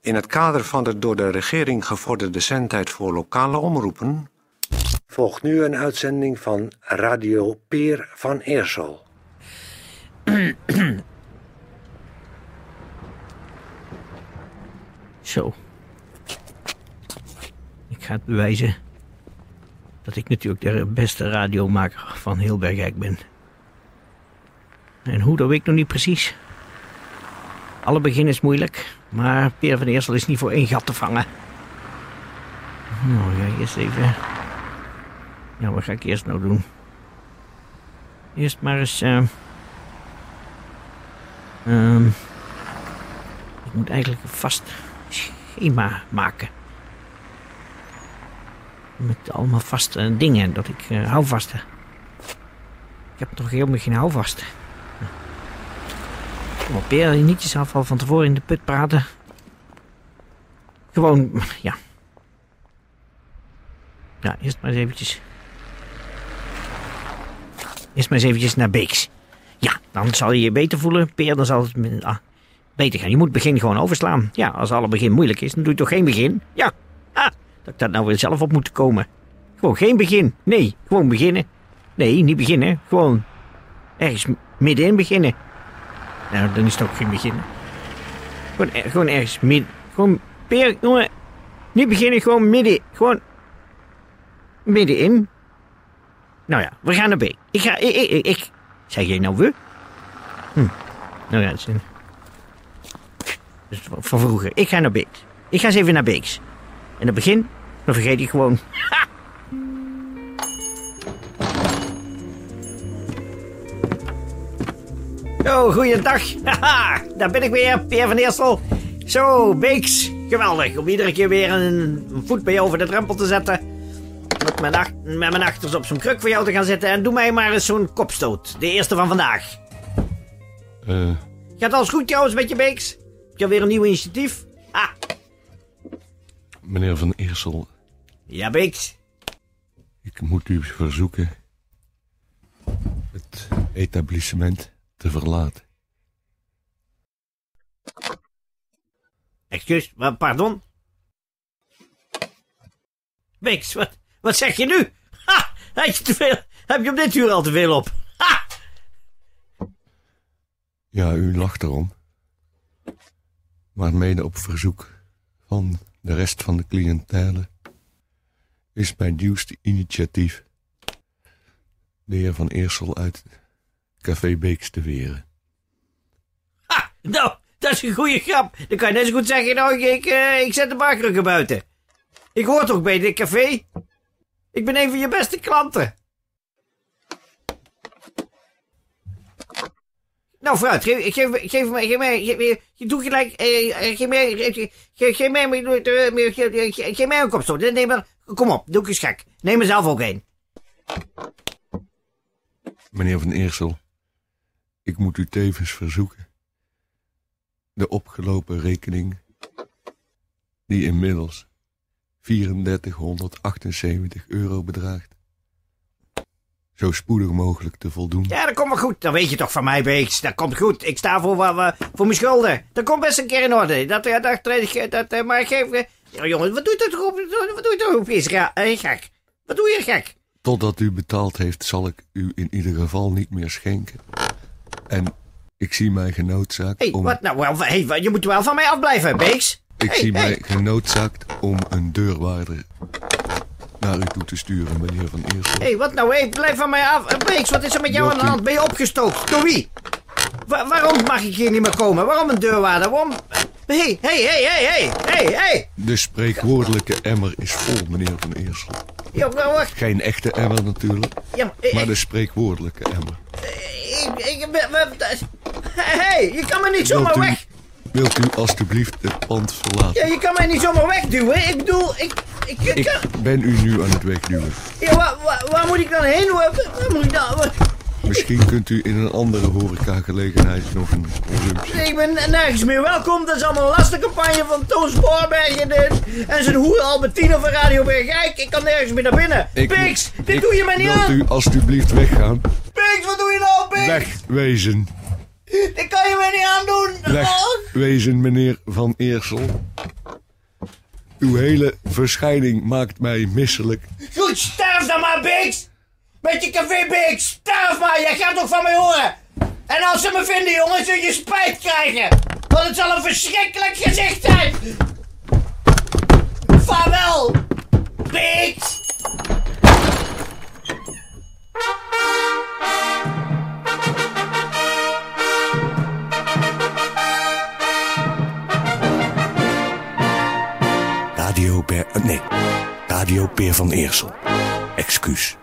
In het kader van de door de regering gevorderde zendtijd voor lokale omroepen volgt nu een uitzending van Radio Peer van Eersel. Zo. Ik ga het bewijzen dat ik natuurlijk de beste radiomaker van heel Bergijk ben. En hoe, dat weet ik nog niet precies. Alle begin is moeilijk, maar Peer van Eersel is niet voor één gat te vangen. Nou ja, eerst even... Ja, wat ga ik eerst nou doen? Eerst maar eens... eh, ehm, ik moet eigenlijk een vast schema maken. Met allemaal vaste dingen, dat ik eh houvasten. Ik heb toch helemaal geen houvast. Kom op, Peer, niet jezelf van tevoren in de put praten. Gewoon, ja. Ja, eerst maar eens eventjes. Eerst maar eens eventjes naar Beeks. Ja, dan zal je je beter voelen, Peer. Dan zal het ah, beter gaan. Je moet begin gewoon overslaan. Ja, als alle begin moeilijk is, dan doe je toch geen begin? Ja, ah, dat ik dat nou weer zelf op moet komen. Gewoon geen begin. Nee, gewoon beginnen. Nee, niet beginnen. Gewoon ergens middenin beginnen. Nou, dan is het ook geen beginnen. Gewoon, gewoon ergens midden. Gewoon, Peer, jongen. Niet beginnen, gewoon midden. Gewoon middenin. Nou ja, we gaan naar B. Ik ga, ik, ik, ik. Zeg jij nou we? Hm. Nou ja, dat is van vroeger. Ik ga naar Beeks. Ik ga eens even naar Beeks. En het begin, dan vergeet ik gewoon. Ha! Zo, goeiedag. Haha, daar ben ik weer, Peer van Eersel. Zo, Beeks. Geweldig, om iedere keer weer een voet bij jou over de drempel te zetten. Met mijn, ach- met mijn achters op zo'n kruk voor jou te gaan zitten. En doe mij maar eens zo'n kopstoot. De eerste van vandaag. Eh, Gaat alles goed trouwens met je Beeks? Heb je alweer een nieuw initiatief? Ah, meneer Van Eersel, ja Beeks. ik moet u verzoeken het etablissement te verlaten. Excuus, pardon? Beeks, wat, wat zeg je nu? Ha! Heb je, te veel, heb je op dit uur al te veel op? Ha! Ja, u lacht erom. Maar mede op verzoek van de rest van de cliëntele is mijn nieuwste initiatief de heer Van Eersel uit Café Beeks te weren. Ha! Nou, dat is een goede grap. Dan kan je net zo goed zeggen, nou, ik, eh, ik zet de barkrukken buiten. Ik hoor toch bij dit café? Ik ben een van je beste klanten. Nou, vooruit, geef, geef, geef mij, geef mij, geef, je doet gelijk, eh, eh, geef mij, geef, mij, eh, eh, geef, geef, geef mij een kopstoot. Nee, maar, kom op, doe ik eens gek. Neem er zelf ook een. Meneer Van Eersel, ik moet u tevens verzoeken de opgelopen rekening, die inmiddels 3478 euro bedraagt, zo spoedig mogelijk te voldoen. Ja, dat komt wel goed. Dat weet je toch van mij, Beeks. Dat komt goed. Ik sta voor, voor mijn schulden. Dat komt best een keer in orde. Dat, eh, dat, dat, dat, eh, maar geef... eh, Ja, jongens, wat doe je toch op... Wat doe je toch op eh, gek? Wat doe je gek? Totdat u betaald heeft, zal ik u in ieder geval niet meer schenken. En ik zie mij genoodzaakt hey, om... wat nou? Wel, hey, je moet wel van mij afblijven, Beeks. Ik Hey, zie hey. mij genoodzaakt om een deurwaarder naar u toe te sturen, meneer Van Eersel. Hé, hey, wat nou? Hey, blijf van mij af. Eh, Beeks, wat is er met jou aan de hand? Ben je opgestookt? Door wie? Wa- waarom mag ik hier niet meer komen? Waarom een deurwaarder? Waarom... Hé, hé, hé, hé, hé, hé, hé. De spreekwoordelijke emmer is vol, meneer Van Eersel. Ja, wa- wacht. Geen echte emmer natuurlijk, Ja, maar, maar de spreekwoordelijke emmer. ik, ik, ben- Hé, hey, je kan me niet zomaar u, weg... wilt u alstublieft het pand verlaten? Ja, je kan mij niet zomaar wegduwen. Ik bedoel, ik... Ik, ik, kan- Ik ben u nu aan het wegduwen. ja, waar, waar, waar moet ik dan heen? Waar, waar moet ik dan... waar- Misschien kunt u in een andere horecagelegenheid nog een consumptie. ik ben nergens meer welkom. Dat is allemaal een lastencampagne van Toon Spoorberg en, eh, en zijn hoer Albertine van Radio Bergijk. Ik kan nergens meer naar binnen. Ik Piks, moet- dit ik- doe je mij niet Wilt aan. u alstublieft weggaan? Piks, wat doe je nou, Piks? Wegwezen. Dit kan je mij niet aandoen. Wegwezen, meneer Van Eersel. Uw hele verschijning maakt mij misselijk. Goed, sterf dan maar, Beeks! Met je café Beeks, sterf maar, jij gaat toch van mij horen! En als ze me vinden, jongen, zul je spijt krijgen! Want het zal een verschrikkelijk gezicht zijn! Vaarwel, Beeks! Radio Per... Nee, Radio Peer van Eersel. Excuus.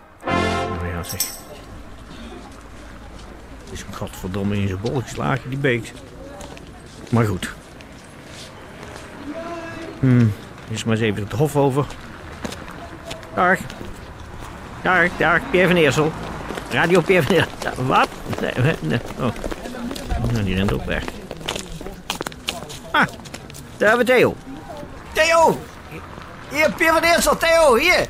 Godverdomme in zijn bol geslagen, die Beeks. Maar goed. Hm, is maar eens even het hof over. Dag. Dag, dag, Peer van Eersel. Radio Peer van Eersel. Wat? Nee, nee. Oh. Nou, die rent ook weg. Ah, daar hebben we Theo. Theo! Hier, Peer van Eersel, Theo, hier.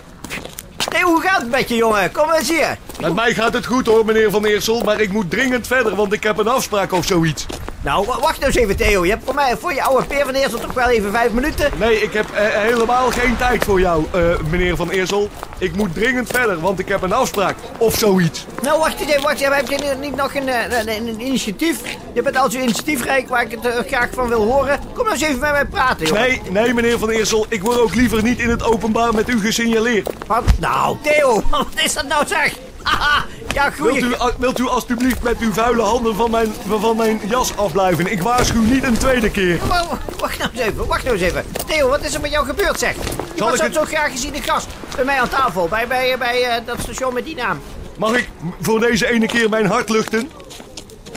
Theo, hoe gaat het met je, jongen? Kom eens hier. Met mij gaat het goed hoor, meneer Van Eersel, maar ik moet dringend verder, want ik heb een afspraak of zoiets. Nou, wa- wacht nou eens even, Theo. Je hebt voor mij, voor je oude Peer van Eersel toch wel even vijf minuten? Nee, ik heb eh, helemaal geen tijd voor jou, eh, meneer Van Eersel. Ik moet dringend verder, want ik heb een afspraak of zoiets. Nou, wacht eens even, wacht. Heb je niet nog een, eh, een, een initiatief? Je bent al zo initiatiefrijk waar ik het eh, graag van wil horen. Kom nou eens even met mij praten, joh. Nee, nee, meneer Van Eersel, ik word ook liever niet in het openbaar met u gesignaleerd. Wat? Nou, Theo, wat is dat nou zeg? Haha, ja, Wilt goeie... u, a- wilt u alstublieft met uw vuile handen van mijn, van mijn jas afblijven? Ik waarschuw niet een tweede keer. Wacht, wacht nou eens even, wacht nou eens even. Theo, wat is er met jou gebeurd, zeg? Je Zal was ik het- zo graag gezien de gast bij mij aan tafel, bij, bij, bij eh, dat station met die naam. Mag ik voor deze ene keer mijn hart luchten?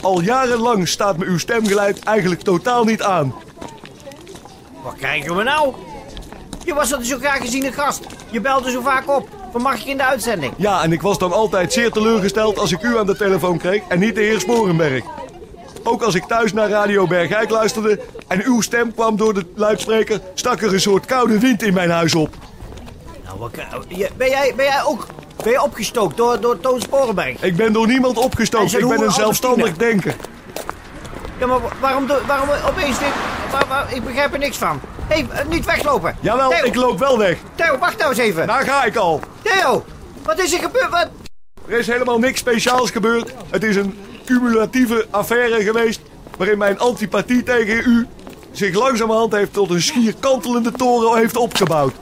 Al jarenlang staat me uw stemgeluid eigenlijk totaal niet aan. Wat krijgen we nou? Je was al zo graag gezien de gast. Je belde zo vaak op. Wat mag ik in de uitzending? Ja, en ik was dan altijd zeer teleurgesteld als ik u aan de telefoon kreeg en niet de heer Sporenberg. Ook als ik thuis naar Radio Bergijk luisterde en uw stem kwam door de luidspreker, stak er een soort koude wind in mijn huis op. Nou, wat, ben, jij, ben jij ook ben je opgestookt door, door Toon Sporenberg? Ik ben door niemand opgestookt, ik ben een zelfstandig denker. Ja, maar wa- waarom, waarom opeens dit? Waar- waar- ik begrijp er niks van. Hé, hey, niet weglopen. Jawel, Theo, ik loop wel weg. Theo, wacht nou eens even. Daar ga ik al. Theo, wat is er gebeurd? Wat? Er is helemaal niks speciaals gebeurd. Het is een cumulatieve affaire geweest waarin mijn antipathie tegen u zich langzamerhand heeft tot een schier kantelende toren heeft opgebouwd.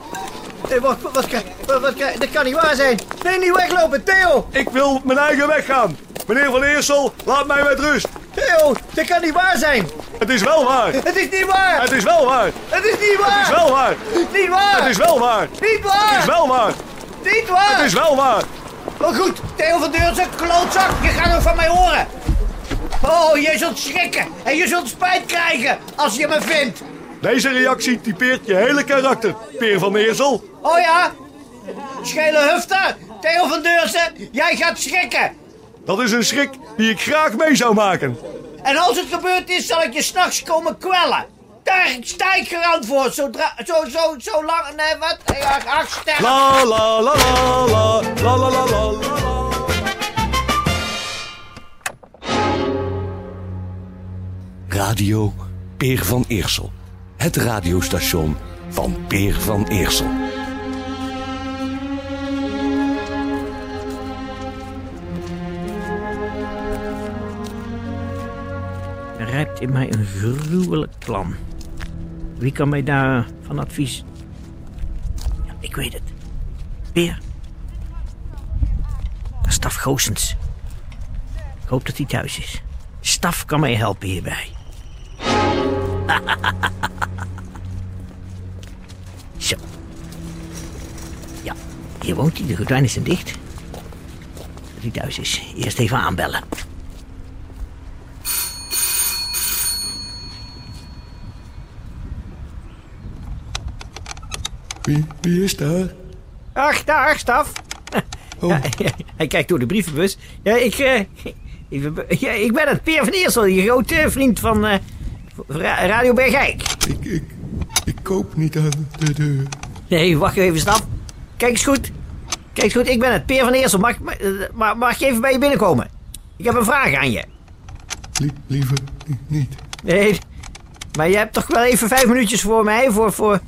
Hey, wat, wat, wat, wat, wat- dat kan niet waar zijn. Nee, niet weglopen, Theo. Ik wil mijn eigen weg gaan. Meneer Van Eersel, laat mij met rust. Theo, dat kan niet waar zijn. Het is wel waar. Het is niet waar. Het is wel waar. Het is niet waar. Het is wel waar. Niet waar. Het is wel waar. Niet waar. Het is wel waar. Niet waar. Het is wel waar. Maar goed, Theo van Deurzen, klootzak, je gaat nog van mij horen. Oh, je zult schrikken en je zult spijt krijgen als je me vindt. Deze reactie typeert je hele karakter, Peer van Eersel. Oh ja? Schele hufter, Theo van Deurzen, jij gaat schrikken. Dat is een schrik die ik graag mee zou maken. En als het gebeurd is, zal ik je s'nachts komen kwellen. Daar sta ik garant voor, zodra, zo, zo, zo lang, nee, wat? Ja, Ach, sterren. La la la la la la la la la la. Radio Peer van Eersel. Het radiostation van Peer van Eersel. Rijpt in mij een gruwelijk plan. Wie kan mij daar van advies... Ja, ik weet het. Peer. Staf Goossens. Ik hoop dat hij thuis is. Staf kan mij helpen hierbij. Zo. Ja, hier woont hij. De gordijnen zijn dicht. Dat hij thuis is. Eerst even aanbellen. Wie, wie is daar? Ach, daar, Staf. Oh. Ja, hij kijkt door de brievenbus. Ja, ik, eh, ik, ben- ja, ik ben het Peer van Eersel, je grote vriend van eh, Ra- Radio Bergijk. Ik, ik, ik koop niet aan de deur. Nee, wacht even, Staf. Kijk eens goed. Kijk eens goed, ik ben het Peer van Eersel. Mag, mag, mag, mag ik even bij je binnenkomen? Ik heb een vraag aan je. Lie- liever ni- niet. Nee, maar je hebt toch wel even vijf minuutjes voor mij, voor, voor,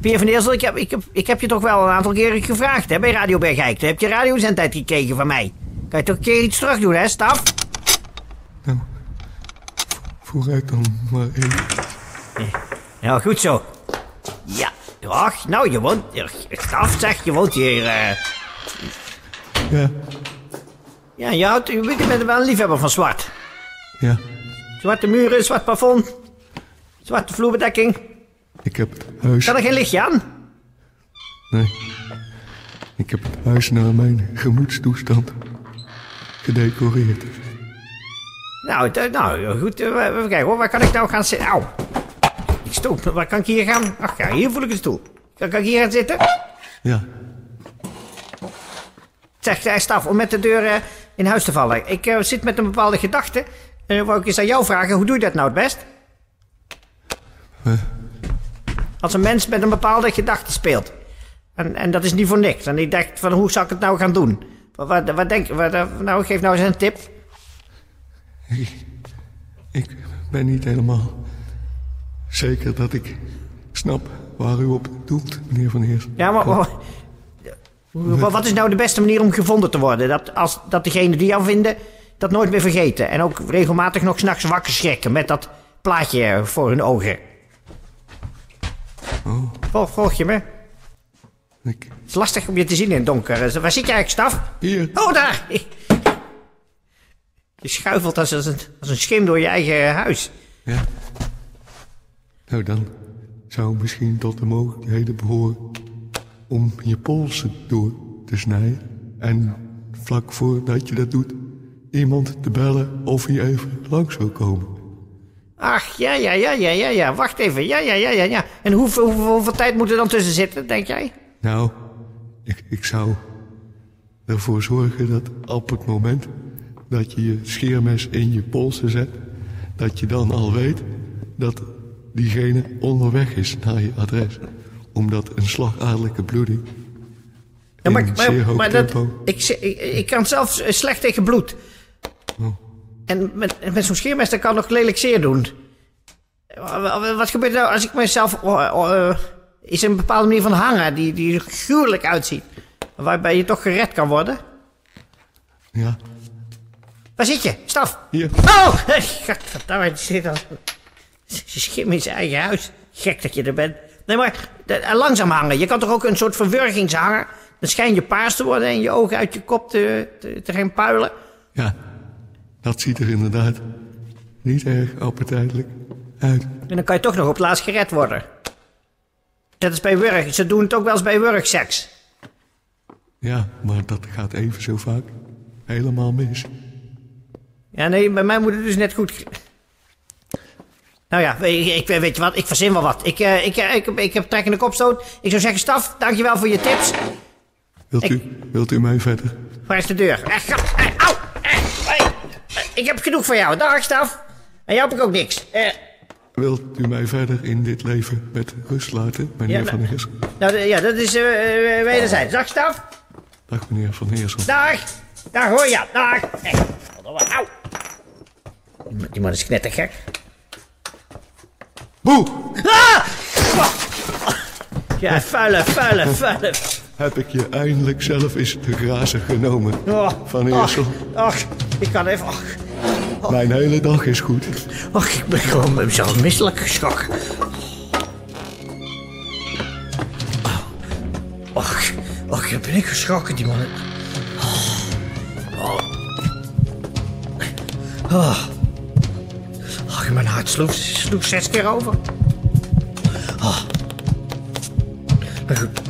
Peer van Eersel, ik heb, ik, heb, ik heb je toch wel een aantal keren gevraagd hè, bij Radio Bergijk. Toen heb je radiozendtijd gekregen van mij. Kan je toch een keer iets terug doen, hè, Staf? Nou, vooruit dan maar even. Ja, goed zo. Ja, ach, nou, je woont... Staf, zeg, je woont hier... eh, Ja, ja, je, houdt, je bent wel een liefhebber van zwart. ja. Zwarte muren, zwart plafond. Zwarte vloerbedekking. Ik heb het huis... Kan er geen lichtje aan? Nee. Ik heb het huis naar mijn gemoedstoestand gedecoreerd. Nou, d- nou goed, eh, even kijken hoor. Waar kan ik nou gaan zitten? Auw. Die stoel, waar kan ik hier gaan? Ach ja, hier voel ik een stoel. Kan, kan ik hier gaan zitten? Ja, Zeg, hij staf om met de deur eh, in huis te vallen. Ik eh, zit met een bepaalde gedachte. En wou ik eens aan jou vragen, hoe doe je dat nou het best? Als een mens met een bepaalde gedachte speelt. En, en dat is niet voor niks. En ik dacht van, hoe zou ik het nou gaan doen? Wat, wat, denk wat, eh, Nou, geef nou eens een tip. ik, ik ben niet helemaal zeker dat ik snap waar u op doelt, meneer Van Heers. Ja, maar... wat is nou de beste manier om gevonden te worden? Dat, als, dat degene die jou vinden, dat nooit meer vergeten. En ook regelmatig nog s'nachts wakker schrikken met dat plaatje voor hun ogen. Volg, volg je me? Het is lastig om je te zien in het donker. Dus Waar zit je eigenlijk, Staf? hier, Oh, daar! Je schuifelt als een, als een schim door je eigen huis. ja. Nou, dan zou misschien tot de mogelijkheden behoren om je polsen door te snijden. En vlak voordat je dat doet, iemand te bellen of hij even langs wil komen. Ach, ja, ja, ja, ja, ja, ja. Wacht even. Ja, ja, ja, ja, ja. En hoeveel, hoeveel, hoeveel tijd moet er dan tussen zitten, denk jij? Nou, ik, ik zou ervoor zorgen dat op het moment dat je je scheermes in je polsen zet, dat je dan al weet dat diegene onderweg is naar je adres. Omdat een slagadelijke bloeding Ja, maar, in maar, zeer hoog maar dat, ik, ik, ik kan zelfs eh, slecht tegen bloed. Oh. En met, met zo'n scheermes dat kan nog lelijk zeer doen. Wa- wa- Wat gebeurt er nou als ik mezelf... oh, eh, is er een bepaalde manier van hangen die, die er gruwelijk uitziet? Waarbij je toch gered kan worden? Ja, Waar zit je? Staf! hier. Oh! Godverdamme, die zit al... Ze schim in zijn eigen huis. Gek dat je er bent. Nee, maar eh, langzaam hangen. Je kan toch ook een soort verwurgingshanger... Dan schijn je paars te worden en je ogen uit je kop te, te, te gaan puilen. Ja, dat ziet er inderdaad niet erg appetijtelijk uit. En dan kan je toch nog op het laatst gered worden. Dat is bij wurg. Ze doen het ook wel eens bij wurgseks. Ja, maar dat gaat even zo vaak helemaal mis. Ja, nee, bij mij moet het dus net goed... Nou ja, ik, ik, weet je wat, ik verzin wel wat. Ik, eh, ik, eh, ik, ik, heb trek in de kopstoot. Ik zou zeggen, Staf, dankjewel voor je tips. Wilt u, wilt u mij verder? Waar is de deur? Eh, gat, eh, au! Eh, hey, eh, ik heb genoeg van jou. Dag, Staf. En jou heb ik ook niks. Eh, Wilt u mij verder in dit leven met rust laten, meneer Ja, Van maar- Heersel? nou, ja, dat is eh, wederzijds. Dag, Staf. Dag, meneer Van Heersel. Dag. Dag, hoor je. Dag. Eh, au. Die man- is knettergek. Boe! Ah! Ja, vuile, vuile, vuile. Heb ik je eindelijk zelf eens te grazen genomen, Oh, Van Heersel. Ach, ach, ik kan even... Ach, Mijn hele dag is goed. ach, ik ben gewoon zo misselijk geschrokken. Ach, ach, ik ben ik geschrokken, die man. Oh. Oh. Ach, mijn hart sloeg, sloeg zes keer over. Oh. Maar goed,